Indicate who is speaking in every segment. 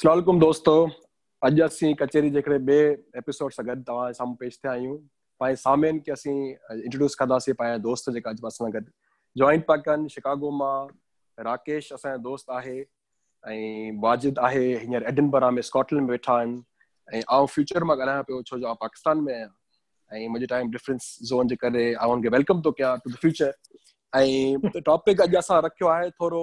Speaker 1: सलामकुम दोस्तो अॼु असीं जे पेश थिया आहियूं पंहिंजे असीं इंट्रोड्यूस कंदासीं दोस्त जेका अॼु असां जॉइंट शिकागो माँ राकेश असांजो दोस्त आहे वाजिद आहे हींअर एडिनबरा में स्कॉटलैंड में वेठा आउं फ्यूचर माँ ॻाल्हायां पियो छो पाकिस्तान में मुंहिंजे टाइम डिफरेंस ज़ोन जे करे आउं हुनखे वेलकम थो कयां टू द फ्यूचर टॉपिक अॼु असां रखियो आहे थोरो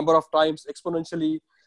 Speaker 1: number of times exponentially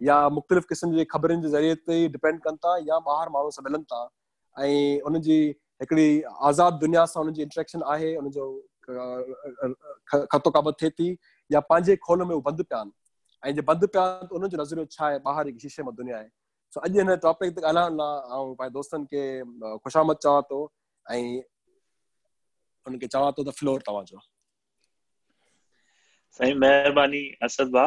Speaker 1: या मुख़्तलिफ़ क़िस्म जी ख़बरुनि जे ज़रिए ते डिपेंड कनि था या ॿाहिरि माण्हू सां मिलनि था। ऐं उनजी हिकिड़ी आज़ाद दुनिया सां हुनजी इंट्रेक्शन आहे उनजो ख़तो क़ाबत थिए थी या पंहिंजे खोल में उहे बंदि पिया आहिनि। ऐं जे बंदि पिया आहिनि त उनजो नज़रियो छा आहे? ॿाहिरि हिकु शीशे में दुनिया आहे। सो अॼु हिन टॉपिक ते ॻाल्हाइण लाइ ऐं पंहिंजे दोस्तनि खे ख़ुशामद चवां थो ऐं उनखे चवां थो त फ्लोर तव्हांजो।
Speaker 2: साईं, महिरबानी असद भा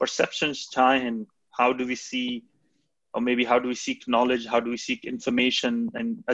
Speaker 2: perceptions and how do we see or maybe how do we seek knowledge how do we seek information and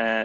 Speaker 2: uh,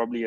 Speaker 2: probably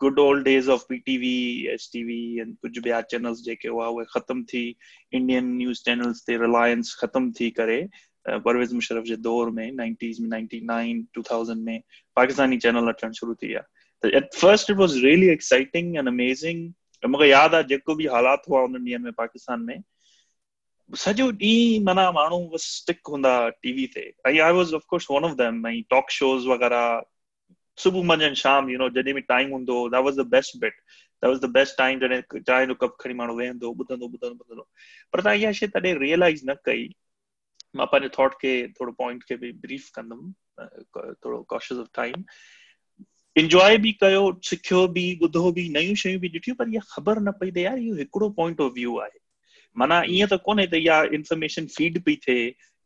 Speaker 2: good old days of P T V S T V and कुझु ॿिया channels जेके हुआ उहे ख़तम थी। Indian news channels ते रिलायंस ख़तम थी करे परवेज़ मुशरफ जे दौर में नाइनटीज़ में नाइनटी नाइन टू थाउज़ेंड में, पाकिस्तानी चैनल अचणु शुरू थी विया त at first it was really exciting and amazing मूंखे यादि आहे जेको बि हालात हुआ उन्हनि ॾींहंनि में, पाकिस्तान में सॼो ॾींहुं माना माण्हू बसि स्टिक हूंदा टीवी ते ऐं I was of course one of them ऐं टॉक शोज़ वग़ैरह सुबुह मंझंदि शाम यू नो जॾहिं बि टाइम हूंदो that was the best bit that was the best time जॾहिं चांहि जो कप खणी माण्हू वेहंदो ॿुधंदो ॿुधंदो ॿुधंदो पर तव्हां इहा शइ तॾहिं रियलाइज़ न कई माँ पंहिंजे थॉट खे थोरो पॉइंट खे बि ब्रीफ कंदुमि थोरो कॉशियस ऑफ़ टाइम इंजॉय बि कयो सिखियो बि ॿुधो बि नयूं शयूं बि ॾिठियूं पर इहा ख़बर न पई त यार इहो हिकिड़ो पॉइंट ऑफ़ व्यू आहे माना ईअं त कोन्हे त इहा इंफॉर्मेशन फ़ीड पई थिए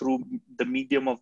Speaker 2: through the medium of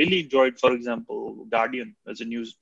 Speaker 2: really enjoyed for example Guardian is a news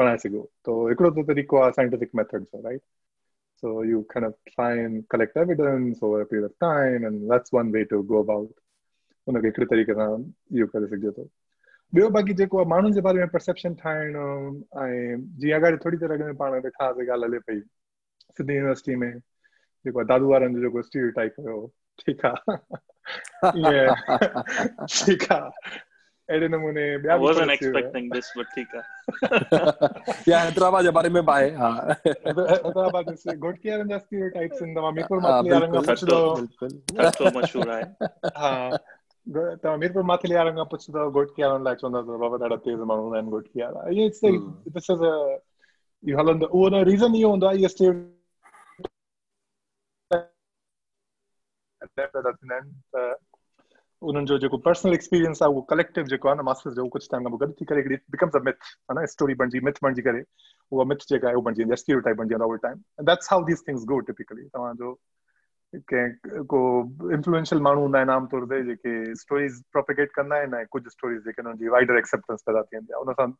Speaker 3: बणाए सघो त हिकिड़ो त तरीक़ो आहे साइंटिफिक मेथड जो right So you kind of try and collect evidence over a period of time, and that's one way to go about उनखे हिकिड़े तरीक़े सां इहो करे सघिजे थो ॿियो बाक़ी जेको आहे माण्हुनि जे बारे में परसेप्शन ठाहिणु ऐं जीअं अॻाड़ी थोरी देरि अॻु में पाण हुआसीं ॻाल्हि हले पई सिंधी यूनिवर्सिटी में जेको आहे दादू वारनि जो जेको स्टीरियो टाइप हुयो ठीकु आहे ठीकु आहे अहिड़े नमूने ॿिया
Speaker 2: wasn't expecting this but ठीक है।
Speaker 1: या हैदराबाद जे बारे में बाए हा।
Speaker 3: हैदराबाद से घोटकिया रंजा स्टीरियोटाइप्स इन तव्हां मीरपुर माथली वारनि खां पुछंदो
Speaker 2: बिल्कुलु मशहूर आहे
Speaker 3: हा माथली वारनि खां पुछंदो घोटकिया लाइ चवंदा अथव बाबा ॾाढा तेज़ हूंदा आहिनि घोटकिया वारा इहे दिस इज़ इहो हलंदो उहो न रीज़न हूंदो स्टीरियो त उन्हनि जो जेको पर्सनल एक्सपीरियंस आहे उहो कलेक्टिव जेको आहे न मास्टर्स जो कुझु टाइम खां पोइ गॾु थी करे हिकिड़ी बिकम्स अ मिथ है न? स्टोरी बणिजी मिथ बणिजी करे। उहा मिथ जेका आहे उहो बणिजी वेंदी आहे स्टीरियो टाइप बणिजी वेंदो आहे time that's how these things go typically तव्हांजो कंहिं को इन्फ्लुएंशियल माण्हू हूंदा आहिनि आमतौर ते जेके स्टोरीज़ प्रोपिगेट कंदा आहिनि ऐं कुझु स्टोरीज़ जेके हुननि जी वाइडर एक्सेप्टेंस पैदा थी वेंदी आहे उन सां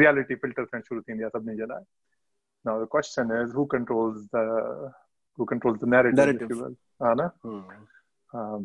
Speaker 3: रियालिटी फ़िल्टर थियणु शुरू थींदी आहे सभिनी जे लाइ Now the question is who controls the who controls the narrative,
Speaker 1: narrative.
Speaker 3: if you will. हा न? um,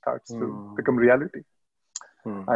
Speaker 3: starts to become reality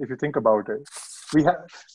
Speaker 3: of you think about it we have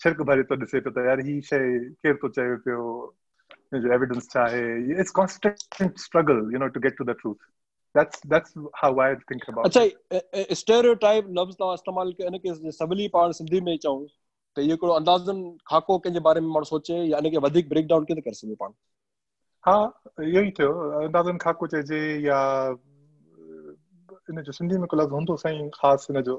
Speaker 3: छिरक भरे थो ॾिसे पियो त यार ही शइ केरु थो चए पियो हिनजो एविडेंस छा आहे it's constant struggle you know to get to the truth that's that's how I think about
Speaker 1: अच्छा स्टेरियोटाइप लफ़्ज़ तव्हां इस्तेमालु कयो इनखे सवली पाण सिंधी में चऊं त इहो हिकिड़ो अंदाज़न खाको कंहिंजे बारे में माण्हू सोचे या इनखे वधीक ब्रेक डाउन कीअं करे सघे पाण
Speaker 3: हा इहो ई थियो अंदाज़न खाको चइजे या इन जो सिंधी में को लफ़्ज़ हूंदो साईं ख़ासि हिन जो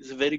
Speaker 2: is a very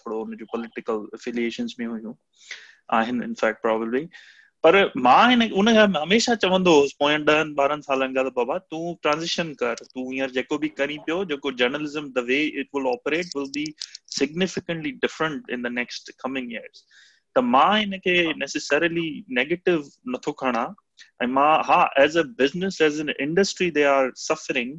Speaker 2: थोरो हुनजो पॉलिटिकल एफिलिएशन्स में हुयूं आहिनि इनफैक्ट प्रॉब्लली पर माँ हिन उन हमेशह चवंदो हुउसि पोयनि ॾहनि ॿारहनि सालनि खां त बाबा तूं ट्रांज़िशन कर तूं हींअर जेको बि करी पियो जेको journalism the way it will operate will be significantly different in the next coming years त माँ हिनखे नेसेसरली नेगेटिव नथो खणा। ऐं माँ हा as a business as an industry they are suffering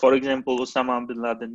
Speaker 2: for example Osama bin Laden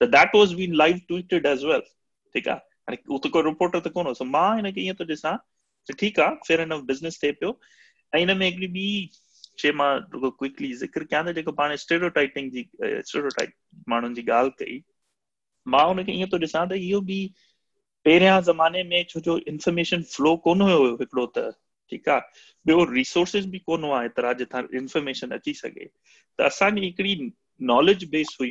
Speaker 2: त that was been live tweeted as well ठीकु आहे हाणे उहो त कोई रिपोर्टर त कोन हो? माँ हिनखे ईअं थो ॾिसां त ठीकु आहे फेयर एंड बिज़नेस थिए पियो ऐं हिन में हिकिड़ी ॿी शइ माँ क्विकली ज़िक्र कयां त जेको पाण स्टेरियोटाइपिंग जी स्टेरियोटाइप माण्हुनि जी ॻाल्हि कई माँ हुनखे ईअं थो ॾिसां त इहो बि पहिरियाँ ज़माने में छो जो इंफॉर्मेशन फ्लो कोन हुयो हिकिड़ो त ठीकु आहे ॿियो रिसोर्सिस बि कोन हुआ एतिरा जितां इंफॉर्मेशन अची सघे त असांजी हिकिड़ी नॉलेज बेस हुई।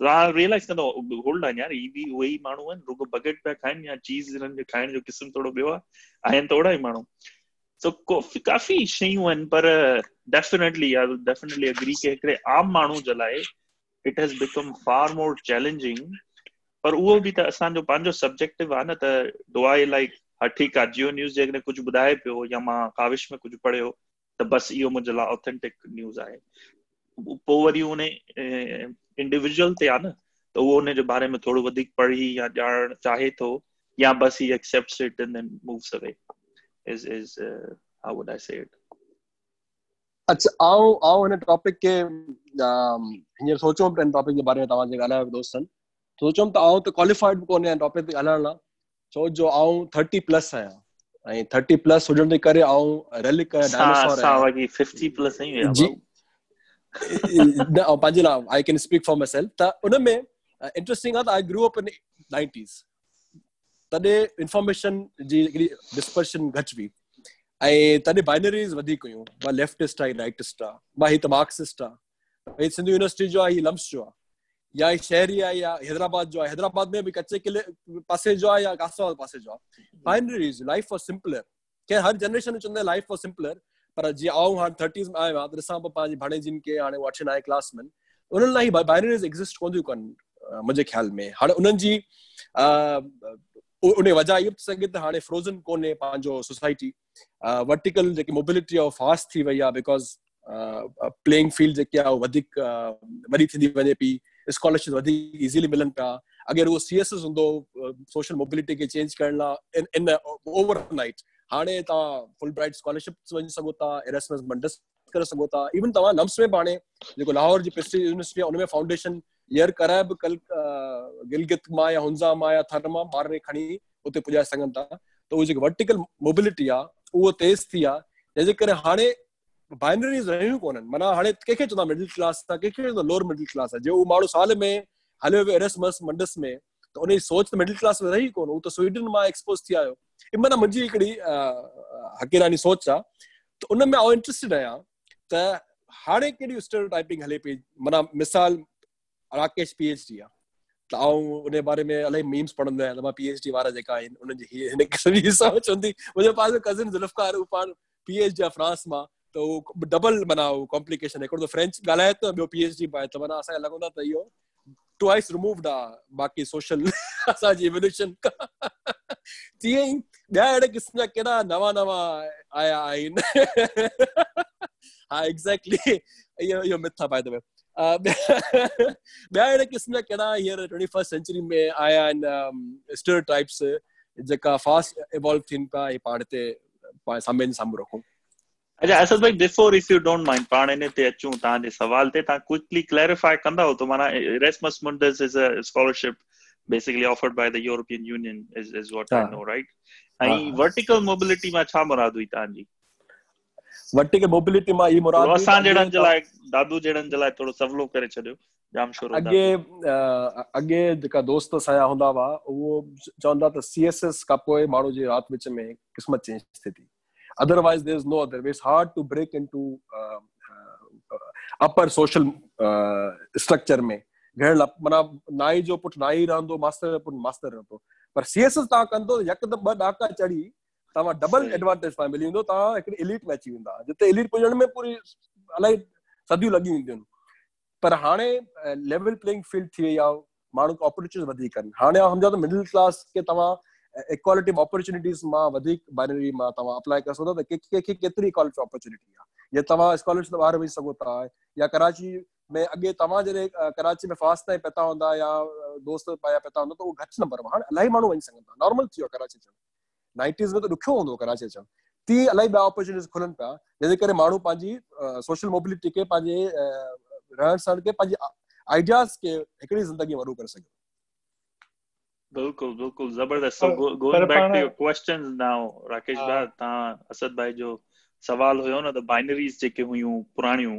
Speaker 2: रियलाइज़ कंदो होल्ड आहे यार रुगो बकेट पिया खाइनि या चीज़ हिननि जो जो क़िस्म ओड़ा सो काफ़ी शयूं पर डेफिनेटली डेफिनेटली अग्री के हिकिड़े आम माण्हू it has become far more challenging पर उहो त सब्जेक्टिव आहे न त लाइक जियो न्यूज़ जेकॾहिं कुझु ॿुधाए पियो या माँ काविश में कुझु पढ़ियो त बसि इहो मुंहिंजे लाइ ऑथेंटिक न्यूज़ आहे पोइ वरी उन इंडिविजुअल ते आहे न त उहो हुन जे बारे में थोरो वधीक पढ़ी या ॼाणणु चाहे थो या बसि ही accepts it and then moves away is is how would I say it
Speaker 1: अच्छा आऊँ आऊँ हिन टॉपिक खे हींअर सोचियो पिया टॉपिक जे बारे में तव्हां जे ॻाल्हायो दोस्तनि। सोचियुमि त आऊँ त क्वालिफाइड बि कोन्हे टॉपिक ते ॻाल्हाइण लाइ। छो जो आऊँ थर्टी प्लस आहियाँ। ऐं थर्टी प्लस हुजण जे करे आऊँ रेलिक
Speaker 2: डायनासोर 50 प्लस आहियूं। जी।
Speaker 1: पंहिंजे लाइ I can speak for myself त उन में इंटरेस्टिंग आहे त I grew up in nineties तॾहिं इंफॉर्मेशन जी हिकिड़ी डिस्पर्शन घटि हुई ऐं तॾहिं बाइनरीज़ वधीक हुयूं माँ लेफ्टिस्ट आहे राइटिस्ट आहे माँ ही त मार्क्सिस्ट आहे हीउ सिंधु यूनिवर्सिटी जो हीउ लम्स जो आहे या ही शहरी आहे या हैदराबाद जो आहे हैदराबाद में बि कचे किले पासे जो आहे या कासाबाद पासे जो आहे बाइनरीज़ लाइफ फॉर सिंपलर कंहिं हर जनरेशन चवंदा लाइफ फॉर सिंपलर पर जीअं आऊँ हाणे थर्टीज़ में आयो आहे त ॾिसां पोइ पंहिंजी भाणेजिन खे हाणे नाए क्लास में। उन्हनि लाइ बाइनरीज़ एग्ज़िस्ट कोन थियूं कनि मुंहिंजे ख़्याल में। हाणे उन्हनि जी उन वजह इहो थी सघे त हाणे फ्रोज़न कोन्हे पंहिंजो सोसाइटी वर्टिकल जेकी मोबिलिटी आहे फास्ट थी वई आहे बिकॉज़ प्लेइंग फ़ील्ड जेकी आहे वधीक वॾी थींदी वञे पई स्कॉलरशिप वधीक इज़ीली मिलनि पिया अगरि उहो सी एस एस हूंदो सोशल मोबिलिटी खे चेंज करण लाइ इन ओवर नाइट हाणे तव्हां फुल ब्राइट स्कॉलरशिप वञी सघो था एरेसमस मंडस करे सघो था. इवन तव्हां लम्स में हाणे जेको लाहौर जी प्रेस्टीज यूनिवर्सिटी आहे उनमें फाउंडेशन ईयर कराए बि कल गिलगित माँ या हुंज़ा माँ या थर माँ ॿार खणी उते पुॼाए सघनि था. त उहो जेकी वर्टिकल मोबिलिटी आहे उहो तेज़ थी आहे जंहिंजे करे हाणे बाइनरीज़ रहियूं कोन्हनि. माना हाणे कंहिंखे चवंदा मिडिल क्लास आहे, कंहिंखे चवंदा लोअर मिडिल क्लास आहे. जे उहो माण्हू साल में हलियो वियो एरेसमस मंडस में, त उनजी सोच त मिडिल क्लास में रही कोन. उहो त स्वीडन माँ एक्सपोज थी आयो. हिकिड़ी हकीरानी सोच आहे त उन में आउं इंट्रस्टेड आहियाँ त हाणे कहिड़ी स्टेरियोटाइपिंग हले पई? माना मिसाल राकेश पी एच डी त उन बारे में इलाही मीम्स पढ़ंदो पी एच डी वारा जेका जी cousin Zulfiqar P H D आहे फ्रांस माँ। त उहो डबल माना कॉम्प्लिकेशन हिकिड़ो त फ्रेंच पी एच डी माना बाक़ी सोशल इहो मिथ आहे बाय द वे ॿिया अहिड़े क़िस्म जा कहिड़ा हींअर ट्वेंटी फस्ट सेंचुरी में आया स्टेरियोटाइप्स जेका फास्ट इवॉल्व थियनि पिया ऐं पाण हिते पाण साम्हूं रखूँ
Speaker 2: अच्छा असद भाई before if you don't mind पाण इन ते अचूं तव्हांजे सवाल ते तव्हां क्विकली क्लैरिफाई कंदा त माना Erasmus Mundus is a scholarship basically offered by the European Union is is what I know right? ऐं वर्टिकल मोबिलिटी माँ छा मुराद हुई तव्हांजी
Speaker 1: वर्टिकल मोबिलिटी माँ ई मुराद
Speaker 2: असां जहिड़नि जे लाइ दादू जहिड़नि जे लाइ थोरो सवलो करे छॾियो जाम शुरू
Speaker 1: अॻे अॻे जेका दोस्त असांजा हूंदा हुआ उहो चवंदा त सी एस एस खां पोइ माण्हू जे राति विच में क़िस्मत चेंज थिए थी no other. Way it's hard to break into uh, uh, upper social uh, structure में घण माना नाई जो पुटु नाई रहंदो मास्तर जो पुटु मास्तर रहंदो पर सी एस एस तव्हां कंदो यकदमि ॿ ॾाका चढ़ी तव्हां डबल एडवांटेज तव्हां मिली वेंदो तव्हां हिकिड़ी इलीट में अची वेंदा। जिते इलीट पुॼण में पूरी इलाही सदियूं लॻी वेंदियूं आहिनि। पर हाणे लेवल प्लेइंग फ़ील्ड थी वई आहे माण्हू खे ऑपॉर्चुनिटीज़ वधीक आहिनि। हाणे सम्झो त मिडिल क्लास खे तव्हां इक्वालिटी ऑफ़ अपॉर्चुनिटीज़ माँ वधीक बाइनरी माँ तव्हां अप्लाई करे सघो था त कंहिंखे केतिरी इक्वालिटी अपॉर्चुनिटी आहे? या तव्हां स्कॉलरशिप ॿाहिरि वञी सघो था? या कराची में अॻे तव्हां जॾहिं कराची में फास्ट ताईं पता हूंदा या दोस्त पाया पता हूंदा त उहो घटि नंबर हाणे इलाही माण्हू वञी सघनि था। नॉर्मल थी वियो कराची अचणु नाइनटीज़ में त ॾुखियो हूंदो कराची अचणु ती इलाही ॿिया अपॉर्चुनिटीज़ खुलनि पिया जंहिंजे करे माण्हू पंहिंजी सोशल मोबिलिटी खे पंहिंजे रहण सहण खे पंहिंजे आइडियाज़ खे हिकिड़ी ज़िंदगी में करे सघियो।
Speaker 2: बिल्कुलु बिल्कुलु। ज़बरदस्त। going back to your questions now Rakesh भाई तव्हां असद भाई जो सवाल हुयो न त बाइनरीज़ जेके हुयूं पुराणियूं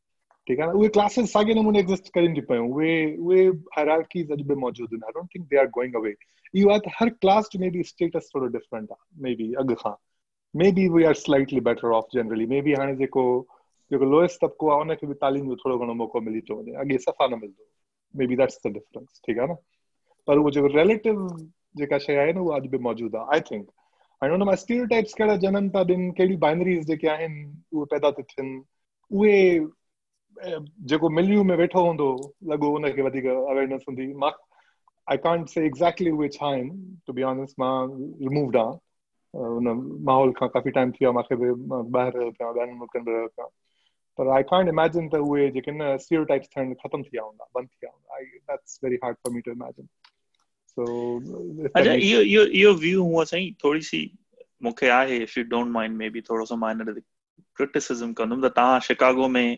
Speaker 3: ठीकु आहे न? उहे क्लासिस साॻे नमूने एग्ज़िस्ट कनि थियूं पियूं उहे उहे हायरार्कीज़ अॼु बि मौजूदु आहिनि I don't think they are going away इहो आहे त हर क्लास जो मे बी स्टेटस थोरो डिफरेंट आहे मे बी अॻु खां maybe we are slightly better off generally maybe जेको जेको लोएस्ट तबिको आहे उनखे बि तालीम जो थोरो घणो मौक़ो मिली थो वञे अॻे सफ़ा न मिलंदो maybe that's the difference पर रिलेटिव जेका आई थिंक था ॾियनि कहिड़ी बाइनरीज़ जेके पैदा थी। उहे जेको मिलियूं में वेठो हूंदो लॻो हुनखे वधीक अवेयरनेस हूंदी। माँ I can't say exactly which time, to be honest, माँ removed आहे हुन माहौल खां काफ़ी टाइम थी वियो आहे मूंखे बि ॿाहिरि रहियो पिया ॿियनि मुल्कनि में रहियो पिया। पर आई कांट इमेजिन त उहे जेके न स्टीरियोटाइप्स थियण ख़तम थी विया हूंदा बंदि थी विया हूंदा। I that's very hard for me to imagine so
Speaker 2: अच्छा इहो इहो इहो व्यू हुअं साईं थोरी सी मूंखे आहे if you don't mind maybe थोरो सो माँ हिन क्रिटिसिज़म कंदुमि। त तव्हां शिकागो में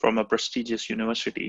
Speaker 2: from a prestigious university.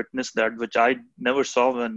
Speaker 2: witness that which I never saw one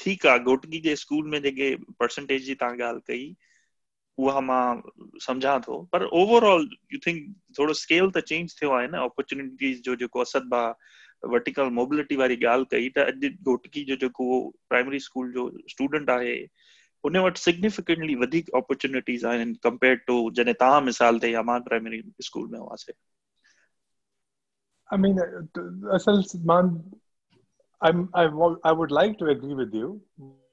Speaker 2: ठीकु आहे घोटगी जे स्कूल में जेके परसेंटेज जी तव्हां ॻाल्हि कई उहा माँ सम्झां थो पर ओवरऑल यू थिंक थोरो स्केल त चेंज थियो आहे न अपॉर्चुनिटीज़ जो जेको असद भा वर्टिकल मोबिलिटी वारी ॻाल्हि कई त अॼु घोटकी जो जेको प्राइमरी स्कूल जो स्टूडेंट आहे उन वटि सिग्निफिकेंटली वधीक अपॉर्चुनिटीज़ आहिनि कंपेयर टू जॾहिं तव्हां मिसाल ते या माँ प्राइमरी स्कूल में हुआसीं
Speaker 3: I mean, असल माँ I I I would like to agree with you.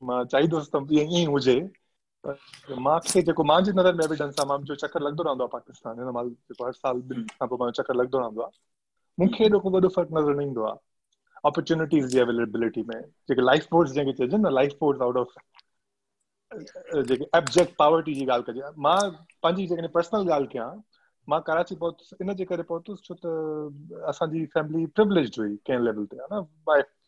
Speaker 3: माँ चाहींदुसि त ईअं ई हुजे मूंखे जेको मुंहिंजी नज़र में एविडेंस आहे मुंहिंजो चकर लॻंदो रहंदो आहे पाकिस्तान हिन महिल जेको हर साल ॿिनि खां पोइ मुंहिंजो चकर लॻंदो रहंदो आहे मूंखे एॾो को वॾो फ़र्क़ु नज़र न ईंदो आहे अपॉर्चुनिटीज़ जी अवेलेबिलिटी में जेके लाइफ फोर्स जंहिंखे चइजनि न लाइफ फोर्स आउट ऑफ़ जेके एब्जेक्ट पावर्टी जी ॻाल्हि कजे माँ पंहिंजी जेकॾहिं पर्सनल ॻाल्हि कयां माँ कराची पहुतुसि इन जे करे पहुतुसि छो त असांजी फैमिली प्रिवलेज हुई कंहिं लेवल ते आहे न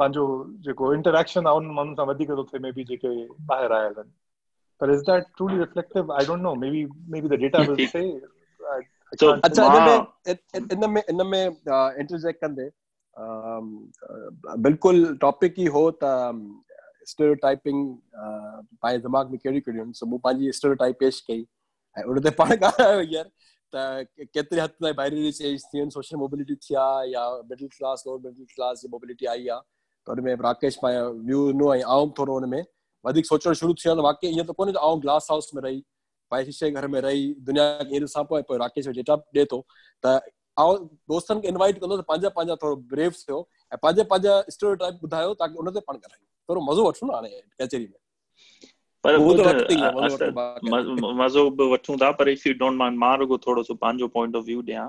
Speaker 3: पंहिंजो जेको इंटरेक्शन आहे उन माण्हुनि सां वधीक थो थिए मे बी जेके ॿाहिरि आयल आहिनि that truly reflective? I don't know. Maybe maybe the data will say. I, I
Speaker 1: so
Speaker 3: can't
Speaker 1: अच्छा. इन में इन में इन में इंटरजेक्ट कंदे बिल्कुलु टॉपिक ई हो त स्टेरियोटाइपिंग पंहिंजे दिमाग़ में कहिड़ियूं कहिड़ियूं आहिनि सो मूं पंहिंजी स्टेरियोटाइप पेश कई ऐं उन ते पाण ॻाल्हायो हींअर त केतिरे हद ताईं बाइनरी चेंज थी आहिनि सोशल मोबिलिटी थी आहे या middle class lower middle class जी मोबिलिटी आई आहे त हुन में राकेश पंहिंजो व्यू ॾिनो ऐं आउं थोरो हुन में वधीक सोचणु शुरू थी वियो वाकई ईअं त कोन्हे त आउं ग्लास हाउस में रही पंहिंजे शीशे घर में रही दुनिया खे ॾिसां पोइ पोइ राकेश जो डेटा ॾिए थो त आउं दोस्तनि खे इनवाइट कंदो त पंहिंजा पंहिंजा थोरो ब्रेव थियो ऐं पंहिंजा पंहिंजा स्टोरी टाइप ॿुधायो ताकी उन ते पाण ॻाल्हायूं थोरो मज़ो वठूं न हाणे कचहरी में।
Speaker 2: पर
Speaker 1: उहो त मज़ो वठूं
Speaker 2: बि था पर इफ़ यू डोंट माँ रुगो थोरो सो पंहिंजो point of view ॾियाँ।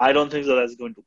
Speaker 2: I don't think going to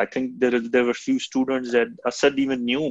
Speaker 2: I think there is there few students that Asad even knew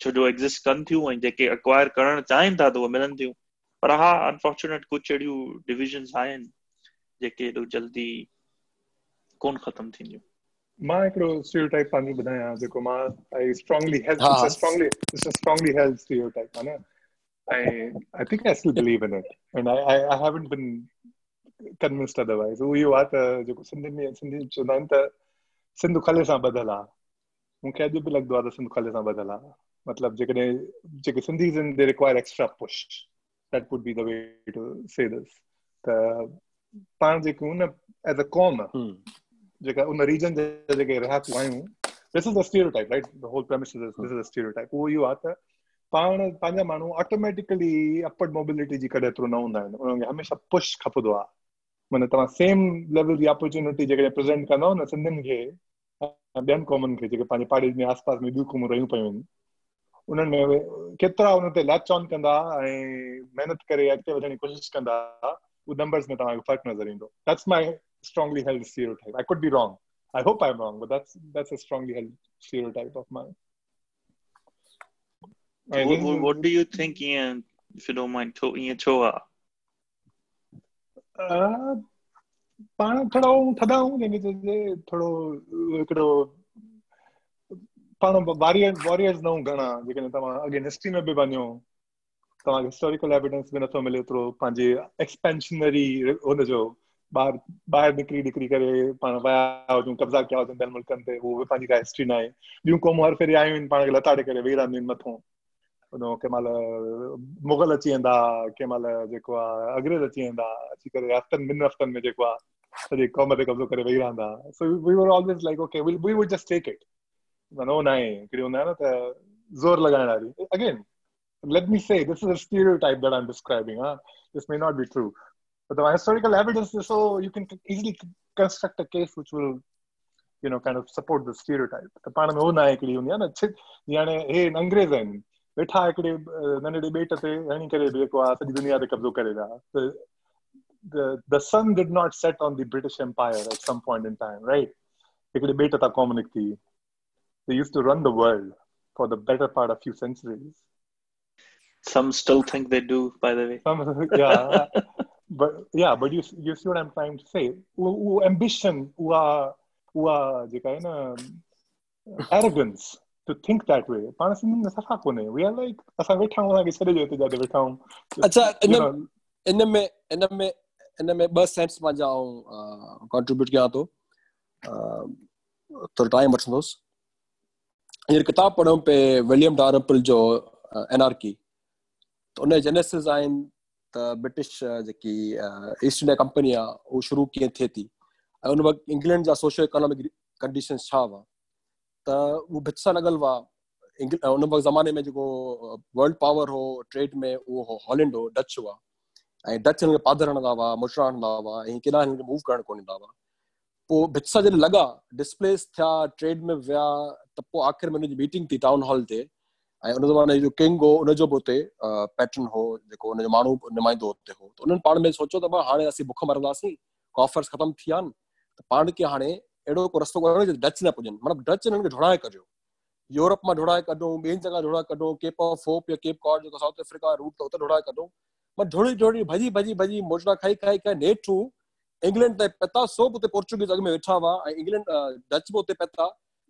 Speaker 2: छो जो एग्ज़िस्ट कनि थियूं ऐं जेके एक्वायर करणु चाहिनि था त उहे मिलनि थियूं। पर हा अनफॉर्चुनेट कुझु अहिड़ियूं डिविजन्स आहिनि जेके एॾो जल्दी कोन ख़तम थींदियूं।
Speaker 3: माँ हिकिड़ो स्टीरियोटाइप पंहिंजो ॿुधायां जेको माँ I
Speaker 1: strongly held.
Speaker 3: Strongly it's a strongly held stereotype आहे न? I think I still believe in it and I I I haven't been convinced otherwise उहो इहो आहे त जेको सिंधियुनि में सिंधी चवंदा आहिनि त सिंधु खले सां ॿधल आहे। मूंखे अॼु बि लॻंदो आहे त सिंधु खले सां ॿधल आहे। मतिलबु जेकॾहिं जेके सिंधी आहिनि they require extra push that would be the way to say this त पाण जेके न एज़ अ कॉम जेका उन रीजन जे जेके रहाकूं आहियूं this is the stereotype right the whole premise is this is the stereotype उहो इहो आहे त पाण पंहिंजा माण्हू ऑटोमेटिकली अपवर्ड मोबिलिटी जी कॾहिं एतिरो न हूंदा आहिनि। उन्हनि खे हमेशह पुश खपंदो आहे माना तव्हां सेम लेवल जी अपॉर्चुनिटी जेकॾहिं प्रेज़ेंट कंदव न सिंधियुनि खे ॿियनि क़ौमुनि खे जेके पंहिंजे पाड़े में आस पास में ॿियूं क़ौमूं रहियूं पियूं आहिनि उन्हनि में केतिरा हुन ते लैच ऑन कंदा ऐं महिनत करे अॻिते वधण जी कोशिशि कंदा उहो नंबर्स में तव्हांखे फ़र्क़ु नज़र ईंदो that's my strongly held stereotype I could be wrong I hope I'm wrong, but that's that's a strongly held stereotype of mine.
Speaker 2: What, what, what do you think, Ian, if you don't mind, to Ian Choa?
Speaker 3: पाण थोरो थधा थधाऊं जंहिंखे चइजे थोरो हिकिड़ो पाण warrior warriors न घणा जेकॾहिं तव्हां अॻे हिस्ट्री में बि वञो तव्हांखे हिस्टोरिकल एविडेंस बि नथो मिले एतिरो पंहिंजे एक्सपेंशनरी हुनजो ॿाहिरि ॿाहिरि निकिरी निकिरी करे पाण विया हुजूं, कब्ज़ा कया हुजनि ॿियनि मुल्कनि ते, उहो बि पंहिंजी का हिस्ट्री न आहे ॿियूं क़ौमूं हर फेरी आयूं आहिनि, पाण खे लताड़े करे, वेही रहंदियूं आहिनि मथां। हुन कंहिं मुगल अची वेंदा, कंहिं महिल जेको आहे अंग्रेज़ अची वेंदा, अची करे हफ़्तनि ॿिनि हफ़्तनि में जेको आहे सॼी क़ौम ते कब्ज़ो करे वेही रहंदा। So we were always like okay we would just take it माना न आहे हिकिड़ी हूंदा आहे न त ज़ोर लॻाइण वारी again let me say this is a stereotype that I'm describing. Huh? This may not be true. But the historical evidence is so you can easily construct a case which will, you know, kind of support the stereotype. त पाण में हो न आहे हिकिड़ी हूंदी आहे न छित याने हे अंग्रेज़ आहिनि वेठा हिकिड़े नंढड़े ॿेट ते हणी करे जेको आहे सॼी दुनिया ते कब्ज़ो करे विया त the the sun did not set on the British Empire at some point in time, right? हिकिड़े ॿेट तां क़ौम निकिती they used to run the world for the better part of few centuries.
Speaker 2: Some still think they do, by the way.
Speaker 3: Some, yeah, but yeah, but you you see what I'm trying to say. वो ambition, वो वो जेका है ना arrogance to think that way. पाण सिंधियुनि में सफ़ा कोन्हे. We are like असां वेठा आहियूं असांखे छॾे ॾियो हिते जाते वेठा आहियूं.
Speaker 1: अच्छा इन इन में इन में इन में ॿ सेंस पंहिंजा आऊं कंट्रीब्यूट कयां थो थोरो टाइम वठंदुसि हींअर किताब पढ़ियो पे विलियम डारपल जो एनआरकी त उन जेनेसिस आहिनि त ब्रिटिश जेकी ईस्ट इंडिया कंपनी आहे उहो शुरू कीअं थिए थी ऐं उन वक़्तु इंग्लैंड जा सोशो इकोनॉमिक कंडीशन छा हुआ त उहो भित सां लॻल हुआ उन वक़्तु ज़माने में जेको वर्ल्ड पावर हो ट्रेड में उहो हो हॉलैंड हो डच हुआ ऐं डच हिनखे पादर हणंदा हुआ मुछड़ा हणंदा हुआ ऐं केॾा हिनखे मूव करणु कोन ईंदा हुआ पोइ भित सां जॾहिं लॻा डिस्प्लेस थिया ट्रेड में विया त पोइ आख़िर में हुनजी मीटिंग थी टाउन हॉल ते ऐं उन ज़माने जो किंग हो उनजो बि हुते पैटर्न हो जेको हुनजो माण्हू नुमाइंदो हुते हो। त उन्हनि पाण में सोचियो त हाणे असीं बुख मरंदासीं कॉफर्स ख़तमु थी विया आहिनि त पाण खे हाणे अहिड़ो को रस्तो कढणो डच न पुॼनि मतिलबु डच हिननि खे ढोड़ाए कजो यूरोप माँ ढोड़ाए कढूं ॿियनि जॻह ढोड़ाए कढूं केप ऑफ़ होप या केप कॉड जेको साउथ अफ्रीका रूट त उते ढोड़ाए कढूं माँ ढोड़ी ढोड़ी भॼी भॼी भॼी मोजड़ा खाई खाई खाई नेठू इंग्लैंड ते पता, सो बि उते पोर्चुगीज़ अॻ में वेठा हुआ इंग्लैंड डच बि उते पता।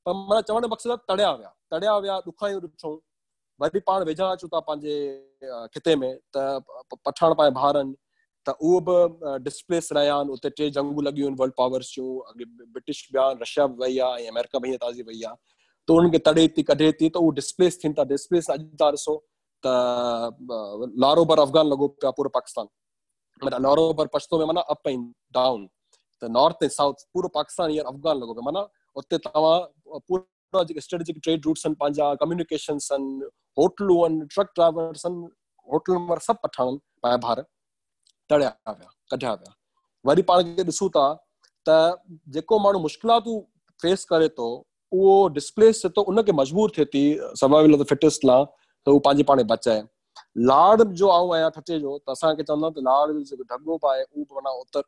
Speaker 1: पर माना चवण जो मक़सदु तड़िया विया तड़िया विया ॾुखायूं ॾिठूं। वरी पाण वेझा अचूं था खिते में, त पठाण पंहिंजे भाउरनि त उहो बि डिस्प्लेस रहिया उते टे जंगूं लॻियूं आहिनि वर्ल्ड पावर्स जूं। अॻे ब्रिटिश ॿिया, रशिया बि अमेरिका बि हीअं ताज़ी वई आहे। त तड़े थी, कढे थी, त डिस्प्लेस थियनि था। डिस्प्लेस अॼु था त लारोबर अफ़गान लॻो पियो आहे पूरो पाकिस्तान। माना लारोबर पछतो में माना अप ऐं डाउन त नॉर्थ ऐं साउथ पूरो पाकिस्तान हींअर अफ़गान लॻो पियो माना। उते तव्हां पूरा जेके स्ट्रेटेजिक ट्रेड रूट्स आहिनि पंहिंजा कम्युनिकेशन्स आहिनि होटलूं आहिनि ट्रक ड्राइवर्स आहिनि होटलुनि वारा सभु पठान पंहिंजा भार तड़िया विया कढिया विया वरी पाण खे ॾिसूं था त जेको माण्हू मुश्किलातूं फेस करे थो उहो डिस्प्लेस थो उनखे मजबूर थिए थी सर्वाइवल ऑफ़ द फिटेस्ट त बचाए लाड़ जो आऊँ आहियाँ ठटे जो त असांखे चवंदा त लाड़ जो जेको ढगो पाए उहो माना उतर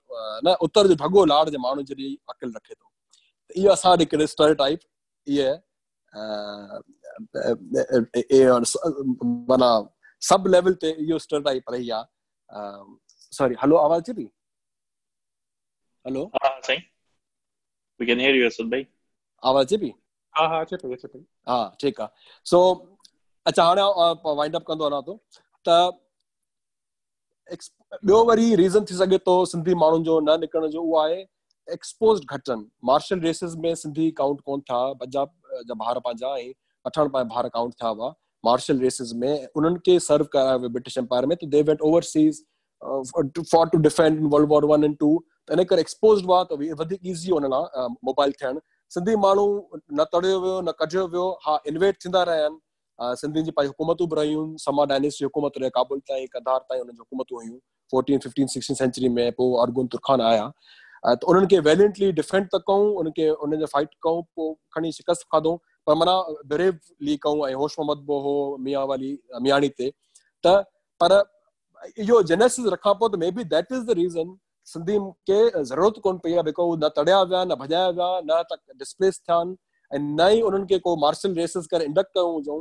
Speaker 1: न उतर जो ढगो लाड़ जे माण्हू जहिड़ी अकिल रखे थो। इहो असां हिकिड़े स्टर टाइप इहे माना सब लेवल ते इहो स्टर टाइप रही आहे। सॉरी हलो आवाज़ अचे पई हलो?
Speaker 2: हा Sai. We can hear you Asad भाई।
Speaker 1: आवाज़ अचे पई
Speaker 3: हा हा अचे पई अचे पई
Speaker 1: हा ठीकु आहे। सो अच्छा हाणे वाइंड अप कंदो वञा थो त ॿियो वरी रीज़न थी सघे थो सिंधी माण्हुनि जो न निकिरण जो उहो आहे एक्सपोज़ घटि मार्शल रेसिस में सिंधी काउंट कोन था, पंजाब, जा ॿार पंहिंजा ऐं पंहिंजा ॿार काउंट थिया हुआ। मार्शल रेसिस में उन्हनि खे सर्व करायो वियो ब्रिटिश एम्पायर में, त they went overseas for to defend in world war one and two त इन करे एक्सपोज़ हुआ, त वधीक ईज़ी हुन लाइ मोबाइल थियणु। सिंधी माण्हू न तड़ियो वियो, न कढियो वियो, हा इन्वेट थींदा रहिया आहिनि। सिंधियुनि जी, पंहिंजी हुकूमतूं बि रहियूं समा डायनेस जी हुकूमत रहे काबुल ताईं कदार ताईं हुनजी हुकूमतूं हुयूं फोर्टीन फिफ्टीन सिक्सटीन सेंचुरी में पोइ अरगुन तुर्खान आया। त उन्हनि खे वेलियंटली डिफेंड त कयूं उनखे उनखे फाइट कयूं, पोइ खणी शिकस्त खाधऊं, पर माना ब्रेवली कयूं, ऐं होश मोहम्मद बि हो मियाँ वाली, मियाणी ते। त पर इहो जेनेसिस रखां पोइ त maybe that is the reason Sindhi खे ज़रूरत कोन पई आहे बिको न तड़िया विया, न भॼाया विया, न त डिस्प्लेस थिया आहिनि, ऐं न ई उन्हनि खे को मार्शल रेसिस करे इंडक्ट कयूं हुजऊं।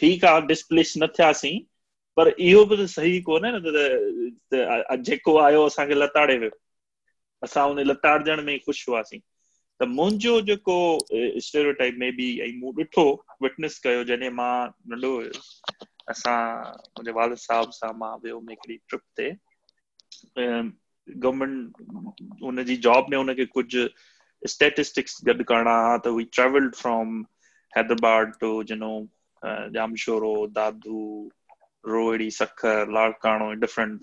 Speaker 2: ठीकु आहे डिस्प्लेस न थियासीं पर इहो बि सही कोन्हे न, त जेको आयो असांखे लताड़े वियो। असां उन लताड़जण में ख़ुशि हुआसीं। त मुंहिंजो जेको स्टेरियोटाइप में बि ऐं मूं ॾिठो विटनेस कयो, जॾहिं माँ नंढो हुयुसि, असां मुंहिंजे वाल साहिब सां माँ वियो हुउमि हिकिड़ी ट्रिप ते। गवर्मेंट हुनजी जॉब में हुनखे कुझु स्टेटिस्टिक्स गॾु करणा हुआ त we travelled from Hyderabad to you know Jamshoro Dadu Rohri Sukkur Larkana different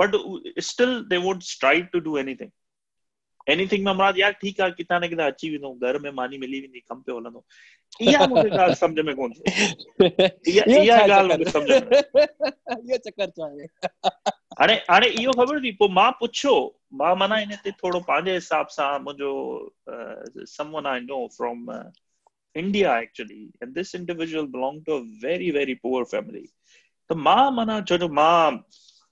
Speaker 2: but still they would strive to do anything anything में मुराद यार ठीकु आहे किथां न किथां अची वेंदो घर में मानी मिली वेंदी कम पियो हलंदो इहा मूंखे ॻाल्हि सम्झ में कोन थी इहा ॻाल्हि मूंखे सम्झ में। हाणे हाणे इहो ख़बर थी पोइ माँ पुछियो माँ माना इन ते थोरो पंहिंजे हिसाब सां मुंहिंजो someone I know from India actually and this individual belong to a very very poor family त माँ माना छो जो माँ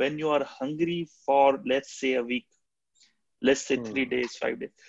Speaker 2: When you are hungry for let's see a week let's see three days five days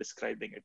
Speaker 2: describing it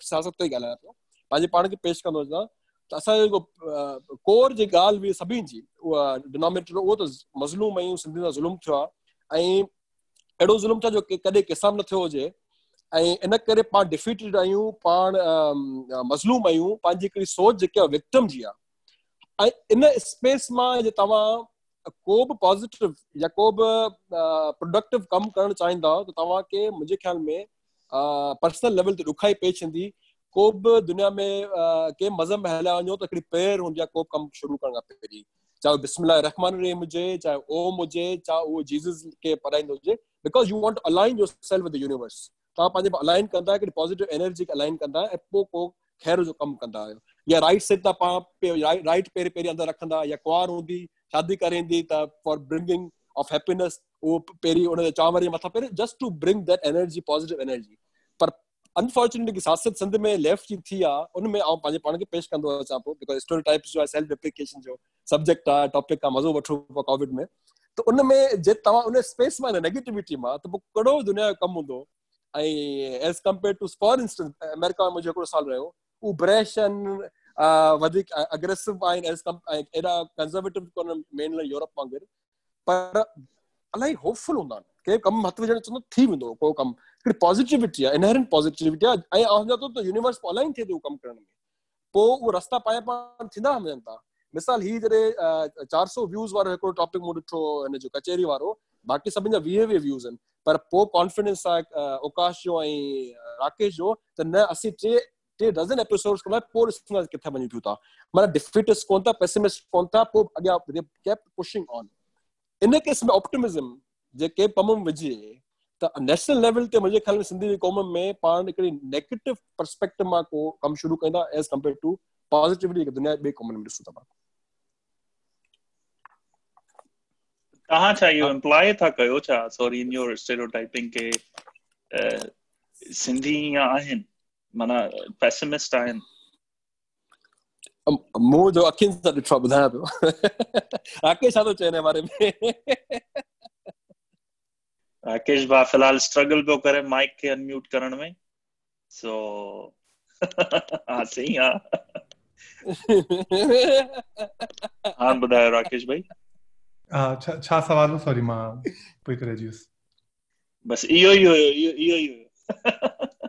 Speaker 1: सियासत ॻाल्हायां पियो पंहिंजे पाण खे पेश कंदो आहियाँ त असांजो जेको कोर जी ॻाल्हि हुई सभिनि जी उहा डिनोमिनेटर उहो त मज़लूम आहियूं सिंधी सां ज़ुल्म थियो आहे ऐं अहिड़ो ज़ुल्म थियो जो कॾहिं किसान न थियो हुजे। ऐं इन करे पाण डिफीटेड आहियूं पाण मज़लूम आहियूं पंहिंजी हिकिड़ी सोच जेकी आहे विक्टम जी आहे ऐं इन स्पेस माँ जे तव्हां को बि पॉज़िटिव या को बि प्रोडक्टिव कमु करणु चाहींदा, त तव्हांखे मुंहिंजे ख़्याल में पर्सनल लेवल ते ॾुखाई पेश ईंदी को बि दुनिया में कंहिं मज़हब में हलिया वञो त हिकिड़ी प्रेयर हूंदी आहे, को बि कमु शुरू करण खां पहिरीं चाहे बिस्मिल्लाह रहमान रहीम हुजे, चाहे ओम हुजे, चाहे उहो जीज़स खे पढ़ाईंदो हुजे because you want align yourself with universe तव्हां पंहिंजे अलाइन कंदा हिकिड़ी पॉज़िटिव एनर्जी खे अलाइन कंदा ऐं पोइ को ख़ैर जो कमु कंदा आहियो। या राइट साइड तां पाण राइट पहिरीं पहिरीं अंदरि रखंदा, या कुंवार हूंदी, शादी करे ईंदी त फॉर ब्रिंगिंग ऑफ़ हैप्पीनेस पहिरीं हुनजे चांवर मथां just to bring that energy positive energy पर अनफॉर्चुनेटली सियासत सिंध में लेफ़्ट जी थी आहे उन में खे पेश कंदो अचां पोइ बिकॉज़ स्टोरी टाइप्स जो सेल्फ एप्लीकेशन जो सब्जेक्ट आहे टॉपिक आहे मज़ो पियो कोविड में, त उन में जे तव्हां उन स्पेस माँ नेगेटिविटी माँ, त पोइ दुनिया जो कमु हूंदो। As compare to for instance America में मुंहिंजो हिकिड़ो साल रहियो वधीक अग्रेसिव आहिनि एज़ एॾा कंज़र्वेटिव कोन मेन यूरोप वांगुरु पर होपफुल हूंदा आहिनि कंहिं कमु हथु विझण चवंदो थी वेंदो को कमु पॉज़िटिविटी आहे इनहेरेंट पॉज़िटिविटी आहे ऐं थो त यूनिवर्स अलाइन थिए थो कमु करण में पोइ उहो पाए पाण थींदा वञनि था मिसाल ही जॾहिं चारि व्यूज़ वारो हिकिड़ो टॉपिक मूं ॾिठो हिन जो कचहरी वारो बाक़ी सभिनि जा वीह वीह व्यूज़ आहिनि पर पोइ कॉन्फिडेंस आहे आकाश जो ऐं राकेश जो त न असीं टे टे डज़न एपिसोड्स कंदा पोइ ॾिसंदा किथे वञी पियूं था माना डिफिटिस कोन था pessimist pushing on in case में ऑप्टिमिज़म जे के कम में विझे, त नेशनल लेवल ते मुंहिंजे ख़्याल में सिंधी जी क़ौम में पाण हिकिड़ी नेगेटिव परस्पेक्टिव माँ को कमु शुरू कंदा एज़ कंपेयर टू पॉज़िटिविटी दुनिया ॿिए क़ौमनि में ॾिसूं था पाण।
Speaker 2: तव्हां छा इहो इम्प्लाय था कयो छा? सॉरी इन योर स्टेरियोटाइपिंग के सिंधी ईअं आहिनि? माना पेसिमिस्ट आहिनि।
Speaker 1: मूं जो अखियुनि सां ॾिठो आहे ॿुधायां पियो राकेश छा थो चए हिन बारे में
Speaker 2: राकेश भा फ़िलहाल स्ट्रगल पियो करे माइक खे अनम्यूट करण में सो हा सही आहे हाँ ॿुधायो राकेश भाई
Speaker 3: छा छा सवाल हो सॉरी माँ पोइ करे जी
Speaker 2: बस इहो ई हुयो इहो इहो ई हुयो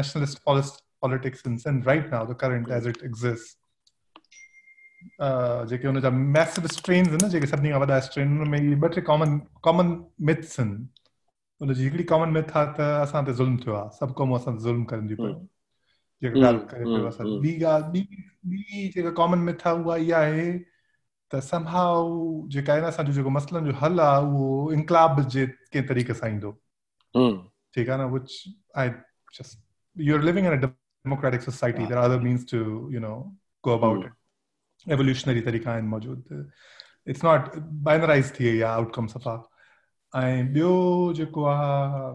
Speaker 3: nationalist politics in Sindh right now the current age it exist जेके हुनजा मैसिव स्ट्रेन्स आहिनि जेके सभिनी खां वॾा स्ट्रेन हुन में ॿ टे कॉमन कॉमन मिथ्स आहिनि हुनजी हिकिड़ी कॉमन मिथ आहे त असां ते ज़ुल्म थियो आहे सभु क़ौमूं असां ज़ुल्म करनि थियूं पियूं जेका ॻाल्हि करे पियो असां ॿी ॻाल्हि ॿी ॿी जेका कॉमन मिथ आहे उहा इहा आहे त समहाउ जेका आहे न असांजो जेको मसइलनि जो हल आहे उहो इनकलाब जे कंहिं तरीक़े सां ईंदो ठीकु आहे न which I just you are living in a democratic society there are other means to you know go about it evolutionary तरीक़ा आहिनि मौजूदु इट्स नॉट बाइनराइज़ थी वई आहे आउटकम सफ़ा ऐं ॿियो जेको आहे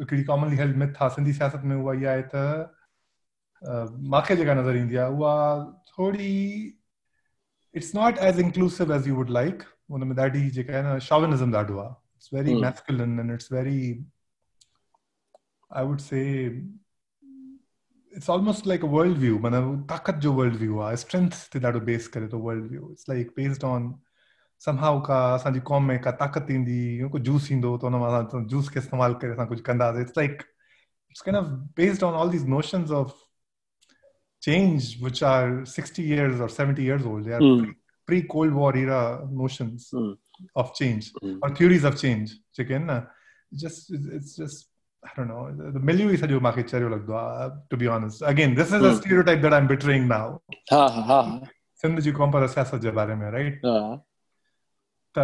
Speaker 3: हिकिड़ी कॉमनली हेल्ड मिथ आहे सिंधी सियासत में उहा इहा आहे त मूंखे जेका नज़र ईंदी आहे उहा थोरी it's not as inclusive as you would like हुन में ॾाढी जेका आहे न शॉविनिज़म ॾाढो आहे it's very masculine and it's very I would say it's almost like a worldview माना ताकत जो worldview आहे strength ते ॾाढो बेस करे थो worldview it's like based on somehow का असांजी क़ौम में का ताक़त ईंदी कुझु जूस ईंदो त हुन मां जूस खे इस्तेमालु करे असां कुझु कंदासीं it's like it's kind of based on all these notions of change which are 60 years or 70 years old they are mm. pre cold war era notions mm. of change mm. or theories of change chicken uh, just it's just I don't know. The milieu is sajo maake chario lagdo. To be honest, again, this is a stereotype that I'm betraying now.
Speaker 1: Ha ha.
Speaker 3: Sindh जी कौम पर सियासत जे बारे में right त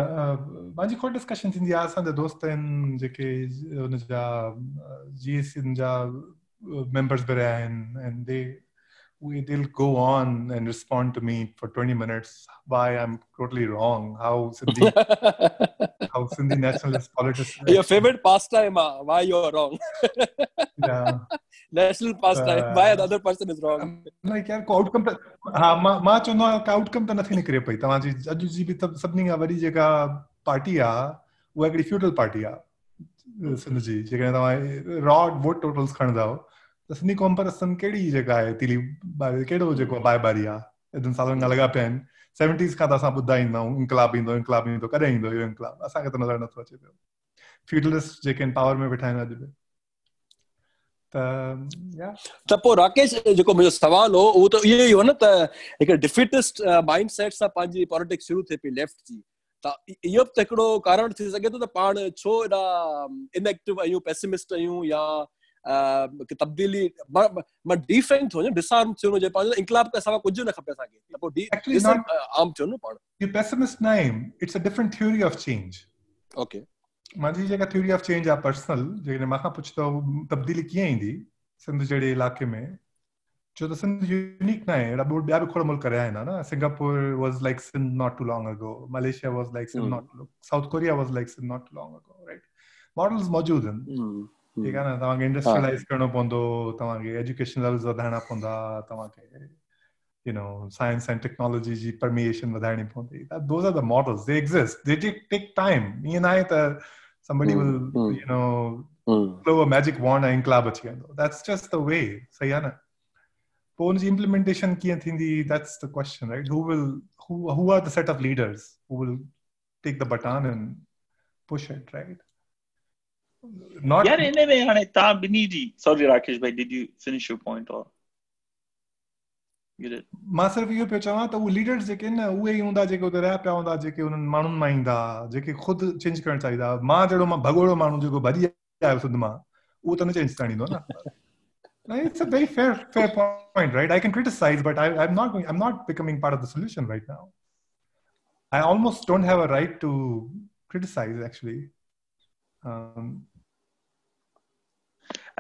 Speaker 3: मुंहिंजी खोड़ discussion थींदी आहे असांजा दोस्त आहिनि जेके हुन जा जी एस जा मेंबर्स बि रहिया आहिनि and they we they'll go on and respond to me for 20 minutes why I'm totally wrong, how Sindhi how Sindhi nationalist politics.
Speaker 1: Your favorite pastime, uh, why you're wrong.
Speaker 3: yeah.
Speaker 1: National pastime, uh, why another person is wrong.
Speaker 3: Like को outcome त हा माँ माँ चवंदो आहियाँ कि outcome त नथी निकिरे पई तव्हांजी अॼु जी बि सभिनी खां वॾी पार्टी आहे उहा हिकिड़ी फ्यूडल पार्टी आहे सिंध जी जेकॾहिं रॉ वोट टोटल्स सिंधी कौम पर असन कहिड़ी जेका आहे तीली कहिड़ो जेको बाए बारी आहे एॾनि सालनि खां लॻा पिया आहिनि सेवनटीज़ खां त असां ॿुधा ईंदा आहियूं इनकलाब ईंदो इनकलाब ईंदो, कॾहिं ईंदो इहो इनकलाब? असांखे त नज़र नथो अचे पियो। फ्यूडलिस्ट जेके आहिनि पावर में वेठा आहिनि अॼु बि।
Speaker 1: त पोइ राकेश, जेको मुंहिंजो सवाल हो, उहो त इहो ई हो न त हिकु डिफिटिस्ट माइंड सेट सां पंहिंजी पॉलिटिक्स शुरू थिए पई लेफ़्ट जी। त इहो बि त हिकिड़ो कारण थी सघे थो त पाण छो एॾा, इनएक्टिव आहियूं पेसिमिस्ट आहियूं, या तब्दीली माँ डिफेंग थो डिसआर्म थियो हुजे पंहिंजो इनकलाब खां सवाइ कुझु न खपे असांखे त पोइ आम थियो न पाण
Speaker 3: यू पेसिमिस्ट न आहिनि it's a different theory of change
Speaker 1: okay
Speaker 3: मुंहिंजी जेका थ्योरी ऑफ़ चेंज आहे पर्सनल जेकॾहिं माँ खां पुछंदो तब्दीली कीअं ईंदी सिंध जहिड़े इलाइक़े में? छो त सिंध यूनिक न आहे अहिड़ा ॿिया बि खोड़ मुल्क रहिया आहिनि न। Singapore was like Sindh not too long ago Malaysia was like Sindh not South Korea was like Sindh not too long ago right models मौजूदु आहिनि ठीक आहे ना तव्हांखे इंडस्ट्रियलाइज़ करणो पवंदो तव्हांखे एजुकेशन लेवल्स वधाइणा पवंदा तव्हांखे you know science and technology ji permeation वधाइणी पवंदी those are the models they exist they take take time ईअं न आहे त somebody will you know flow a magic wand ऐं इंकलाब अची वेंदो that's the
Speaker 2: not यार इन में हाणे तव्हां ॿिन्ही जी सॉरी राकेश भाई did you finish your point और
Speaker 3: मां सिर्फ़ु इहो पियो चवां त उहे लीडर्स जेके न उहे ई हूंदा जेके उते रहिया पिया हूंदा जेके उन्हनि माण्हुनि मां ईंदा जेके ख़ुदि चेंज करणु चाहींदा मां जहिड़ो मां भॻोड़ो माण्हू जेको भॼी आयो सिंध मां उहो त न चेंज करणु ईंदो न It's a very fair fair point, right? I can criticize, but I, I'm not going. I'm not becoming part of the solution right now. I almost don't have a right to criticize, actually. Um,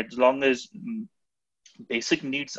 Speaker 2: age long age basic needs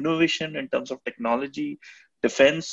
Speaker 2: innovation in terms of technology defense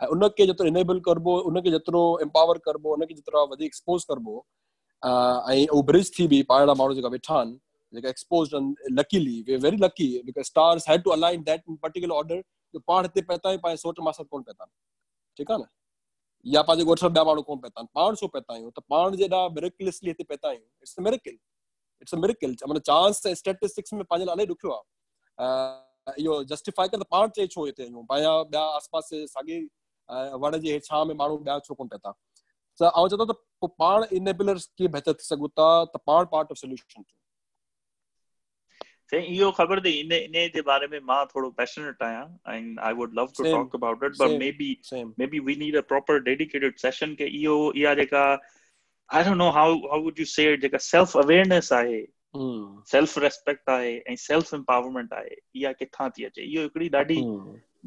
Speaker 1: ऐं उनखे जेतिरो enable करबो उनखे जेतिरो empower करबो उनखे जेतिरो वधीक एक्सपोज़ करबो ऐं उहो ब्रिज थी बि पाण माण्हू जेका वेठा आहिनि जेका एक्सपोज़ आहिनि luckily we very lucky because stars had to align that particular order जो पाण हिते पहुता आहियूं पंहिंजे सोच माँ कोन पहुता ठीकु आहे न या पंहिंजे ॻोठ ॿिया माण्हू कोन पहुता पाण छो पहुता आहियूं त पाण जेॾा मिरिकलिसली हिते पहुता आहियूं इट्स मिरिकल इट्स मिरिकल माना चांस त स्टेटिस्टिक्स में पंहिंजे लाइ ॾुखियो आहे इहो जस्टिफाई करे पाण चए छो हिते आहियूं पंहिंजा ॿिया आस पास साॻी वण जे हेठां में माण्हू ॿिया छो कोन पिया था त आउं चवां थो त पाण इनेबलर्स कीअं बहितर थी सघूं था त पाण पार्ट ऑफ़ सोल्यूशन थियो
Speaker 2: साईं इहो ख़बर अथई इन इन जे बारे में माँ थोरो पैशनेट आहियाँ ऐं I would love to talk about it but maybe maybe we need a proper dedicated session के इहो इहा जेका I don't know how how would you say जेका सेल्फ अवेयरनेस आहे सेल्फ रेस्पेक्ट आहे ऐं सेल्फ एम्पावरमेंट आहे इहा किथां थी अचे? इहो हिकिड़ी ॾाढी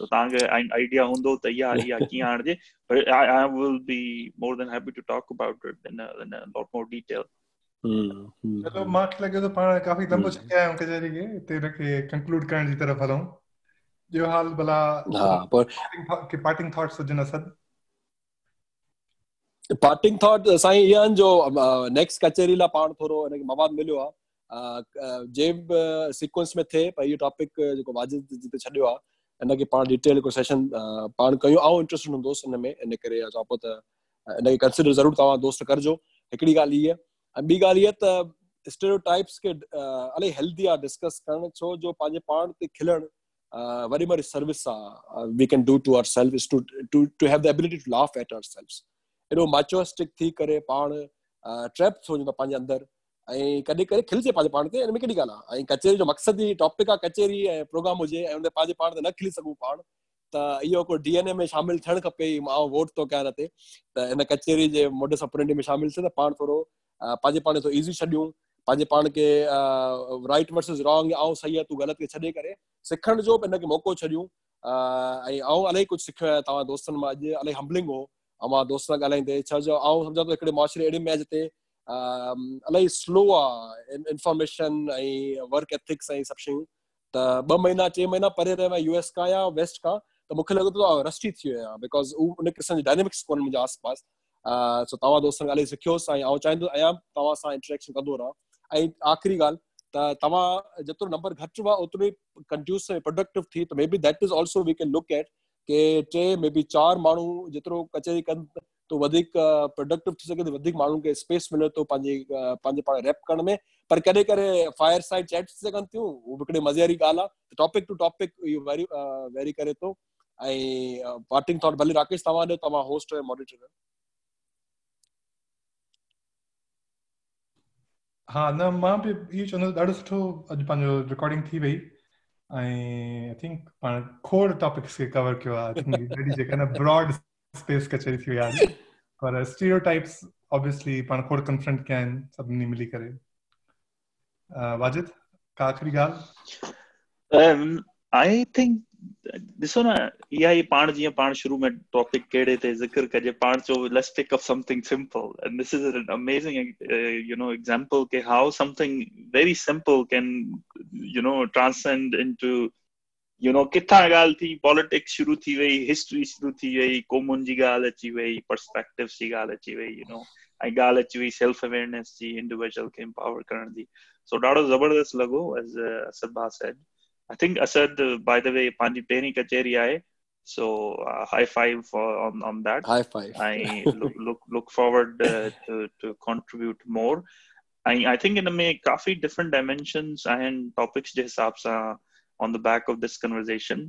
Speaker 2: त तव्हांखे आइडिया हूंदो त इहा इहा कीअं आणिजे but I, I will be more than happy to talk about it in a, in a lot more detail.
Speaker 3: चलो मूंखे लॻे थो पाण काफ़ी लंबो छॾिया आहियूं कचहरी खे हिते हिनखे कंक्लूड करण जी तरफ़ हलूं। ॿियो हाल भला की पार्टिंग थॉट्स हुजनि असद
Speaker 1: पार्टिंग थॉट साईं इहा आहिनि जो नेक्स्ट कचहरी लाइ पाण थोरो हिनखे मवाद मिलियो आहे जे सीक्वेंस में थिए पर इहो टॉपिक जेको वाजिद जिते छॾियो आहे हिनखे पाण डिटेल हिकु सेशन पाण कयूं। ऐं इंट्रस्ट हूंदोसि हिन में, इन करे चवां त हिनखे कंसिडर ज़रूरु तव्हां दोस्त करिजो। हिकिड़ी ॻाल्हि इहा, ऐं ॿी ॻाल्हि इहा त स्टेरियो टाइप्स खे इलाही हेल्दी आहे डिस्कस करणु, छो जो पंहिंजे पाण ते खिलणु वरी वरी सर्विस आहे we can do to our self to to to have the ability to laugh at our self एॾो मैचोस्टिक थी करे पाण ट्रैप थो वञो पंहिंजे अंदरि। ऐं कॾहिं कॾहिं खिलजे पंहिंजे पाण ते हिन में कहिड़ी ॻाल्हि आहे? ऐं कचहरी जो मक़सदु ई, टॉपिक आहे कचहरी ऐं प्रोग्राम हुजे, ऐं हुन पंहिंजे पाण ते न खिली सघूं पाण, त इहो को डी एन ए में शामिल थियणु खपे माँ वोट थो कयां ते त हिन कचहरी जे मोड सप्रेंडी में शामिल थिए त पाण थोरो पंहिंजे पाण थोरो ईज़ी छॾियूं, पंहिंजे पाण खे राइट वर्सिस रॉन्ग ऐं सही आहे तूं ग़लति खे छॾे करे, सिखण जो बि हिनखे मौक़ो छॾियूं ऐं ऐं इलाही कुझु सिखियो आहे, तव्हां दोस्तनि माँ अॼु इलाही हम्बलिंग हो, ऐं माँ दोस्त सां ॻाल्हाईंदे, छा जो ऐं सम्झा थो हिकिड़े अहिड़े में जिते इलाही स्लो आहे इंफॉर्मेशन ऐं वर्क एथिक्स ऐं सभु शयूं त ॿ महीना टे महीना परे रहिया यू एस खां या वेस्ट खां त मूंखे लॻे थो रस्टी थी वियो आहियाँ बिकॉज़ उहो उन क़िस्म जी डायनेमिक्स कोन्हे मुंहिंजे आस पास सो तव्हां दोस्तनि ॻाल्हि सिखियोसि ऐं आउं चाहींदो आहियाँ तव्हां सां इंटरेक्शन कंदो रहां ऐं आख़िरी ॻाल्हि त तव्हां जेतिरो नंबर घटि हुआ ओतिरो ई कंड्यूस ऐं प्रोडक्टिव थी त maybe that is also we can look at के टे मे बी चार माण्हू जेतिरो कचहरी कनि तो प्रोडक्टिव थी सघे थो वधीक स्पेस मिले थो पंहिंजी पंहिंजे पाण रैप करण में। पर कॾहिं कॾहिं फायर साइड चैट थी सघनि थियूं उहो हिकिड़ी मज़े वारी ॻाल्हि टॉपिक टू टॉपिक इहो वेरी वेरी करे ऐं पार्टिंग थॉट भले राकेश, तव्हां ॾियो, तव्हां होस्ट मॉडिटर
Speaker 3: हा, न, माँ बि इहो चवंदुसि, ॾाढो सुठो अॼु पंहिंजो रिकॉर्डिंग थी वई। आई थिंक पाण खोड़ टॉपिक्स खे कवर कयो आहे। जेका, न ब्रॉड स्पेस कचहरी थी आहे पर ऑब्वियसली पाण खोड़ कंफ्रंट कया आहिनि सभिनी मिली करे। वाजिद, का आख़िरी ॻाल्हि
Speaker 2: आई थिंक ॾिसो न इहा ई पाण जीअं पाण शुरू में टॉपिक कहिड़े ते ज़िक्र कजे पाण चओ let's pick up something simple and this is an amazing you know example के how something very simple can you know transcend into you know किथां ॻाल्हि थी पॉलिटिक्स शुरू थी वई हिस्ट्री शुरू थी वई क़ौमुनि जी ॻाल्हि अची वई पर्सपेक्टिव जी ॻाल्हि अची वई यू नो ऐं ॻाल्हि अची वई सेल्फ अवेयरनेस जी इंडिविजुअल खे एम्पावर करण जी सो ॾाढो ज़बरदस्त लॻो एज़ असद भा said I think Asad, uh, by the way, Panji Peni Kacheri Aaye. So uh, high five for, on on that.
Speaker 1: High five.
Speaker 2: I look look look forward uh, to to contribute more. I I think in a may coffee different dimensions and topics जे हिसाब सां on the back of this conversation.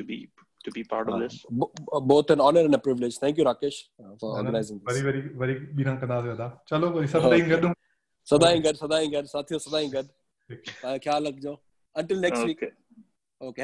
Speaker 2: to be to be part of uh, this.
Speaker 1: B- uh, both an honor and a privilege. Thank you, Rakesh, uh, for organizing
Speaker 3: this. Very, very, very binan kana se da. Chalo, bhai, sada
Speaker 1: ingad. Sada ingad, sada ingad, sathiyo sada ingad. Kya lag jo. Until next okay. week. Okay.